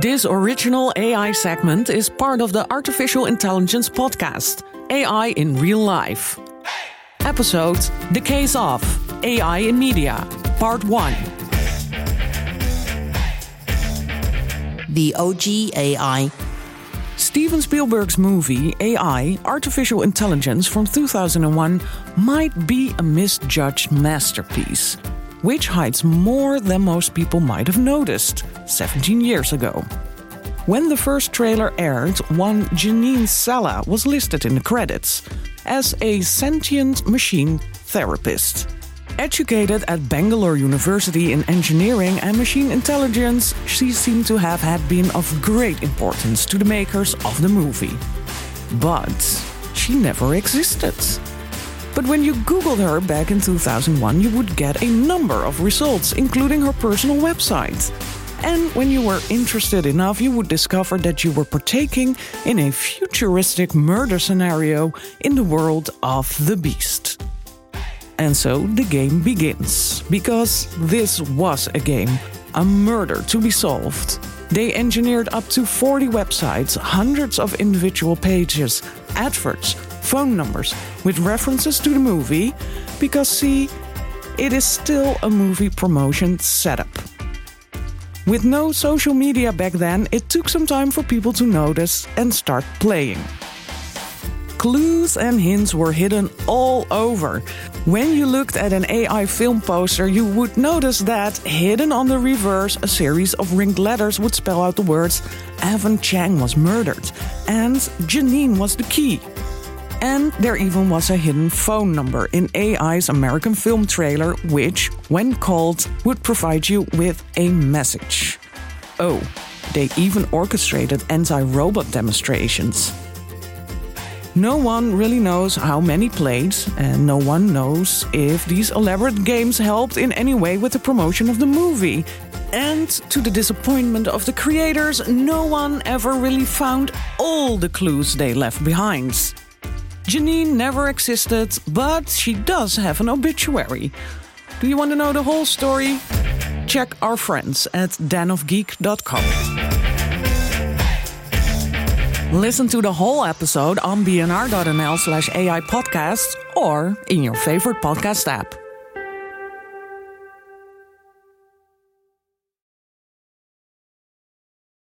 This original AI segment is part of the Artificial Intelligence podcast, AI in Real Life. Episode The Case of AI in Media, Part 1. The OG AI. Steven Spielberg's movie AI, Artificial Intelligence from 2001, might be a misjudged masterpiece, which hides more than most people might have noticed 17 years ago. When the first trailer aired, one Jeanine Salla was listed in the credits as a sentient machine therapist. Educated at Bangalore University in engineering and machine intelligence, she seemed to have had been of great importance to the makers of the movie. But she never existed. But when you Googled her back in 2001, you would get a number of results, including her personal website. And when you were interested enough, you would discover that you were partaking in a futuristic murder scenario in the world of the beast. And so the game begins, because this was a game, a murder to be solved. They engineered up to 40 websites, hundreds of individual pages, adverts, phone numbers with references to the movie, because see, it is still a movie promotion setup. With no social media back then, it took some time for people to notice and start playing. Clues and hints were hidden all over. When you looked at an AI film poster, you would notice that hidden on the reverse, a series of ringed letters would spell out the words Evan Chan was murdered and Jeanine was the key. And there even was a hidden phone number in AI's American film trailer, which, when called, would provide you with a message. Oh, they even orchestrated anti robot demonstrations. No one really knows how many played, and no one knows if these elaborate games helped in any way with the promotion of the movie. And to the disappointment of the creators, no one ever really found all the clues they left behind. Jeanine never existed, but she does have an obituary. Do you want to know the whole story? Check our friends at denofgeek.com. Listen to the whole episode on bnr.nl slash AI podcasts or in your favorite podcast app.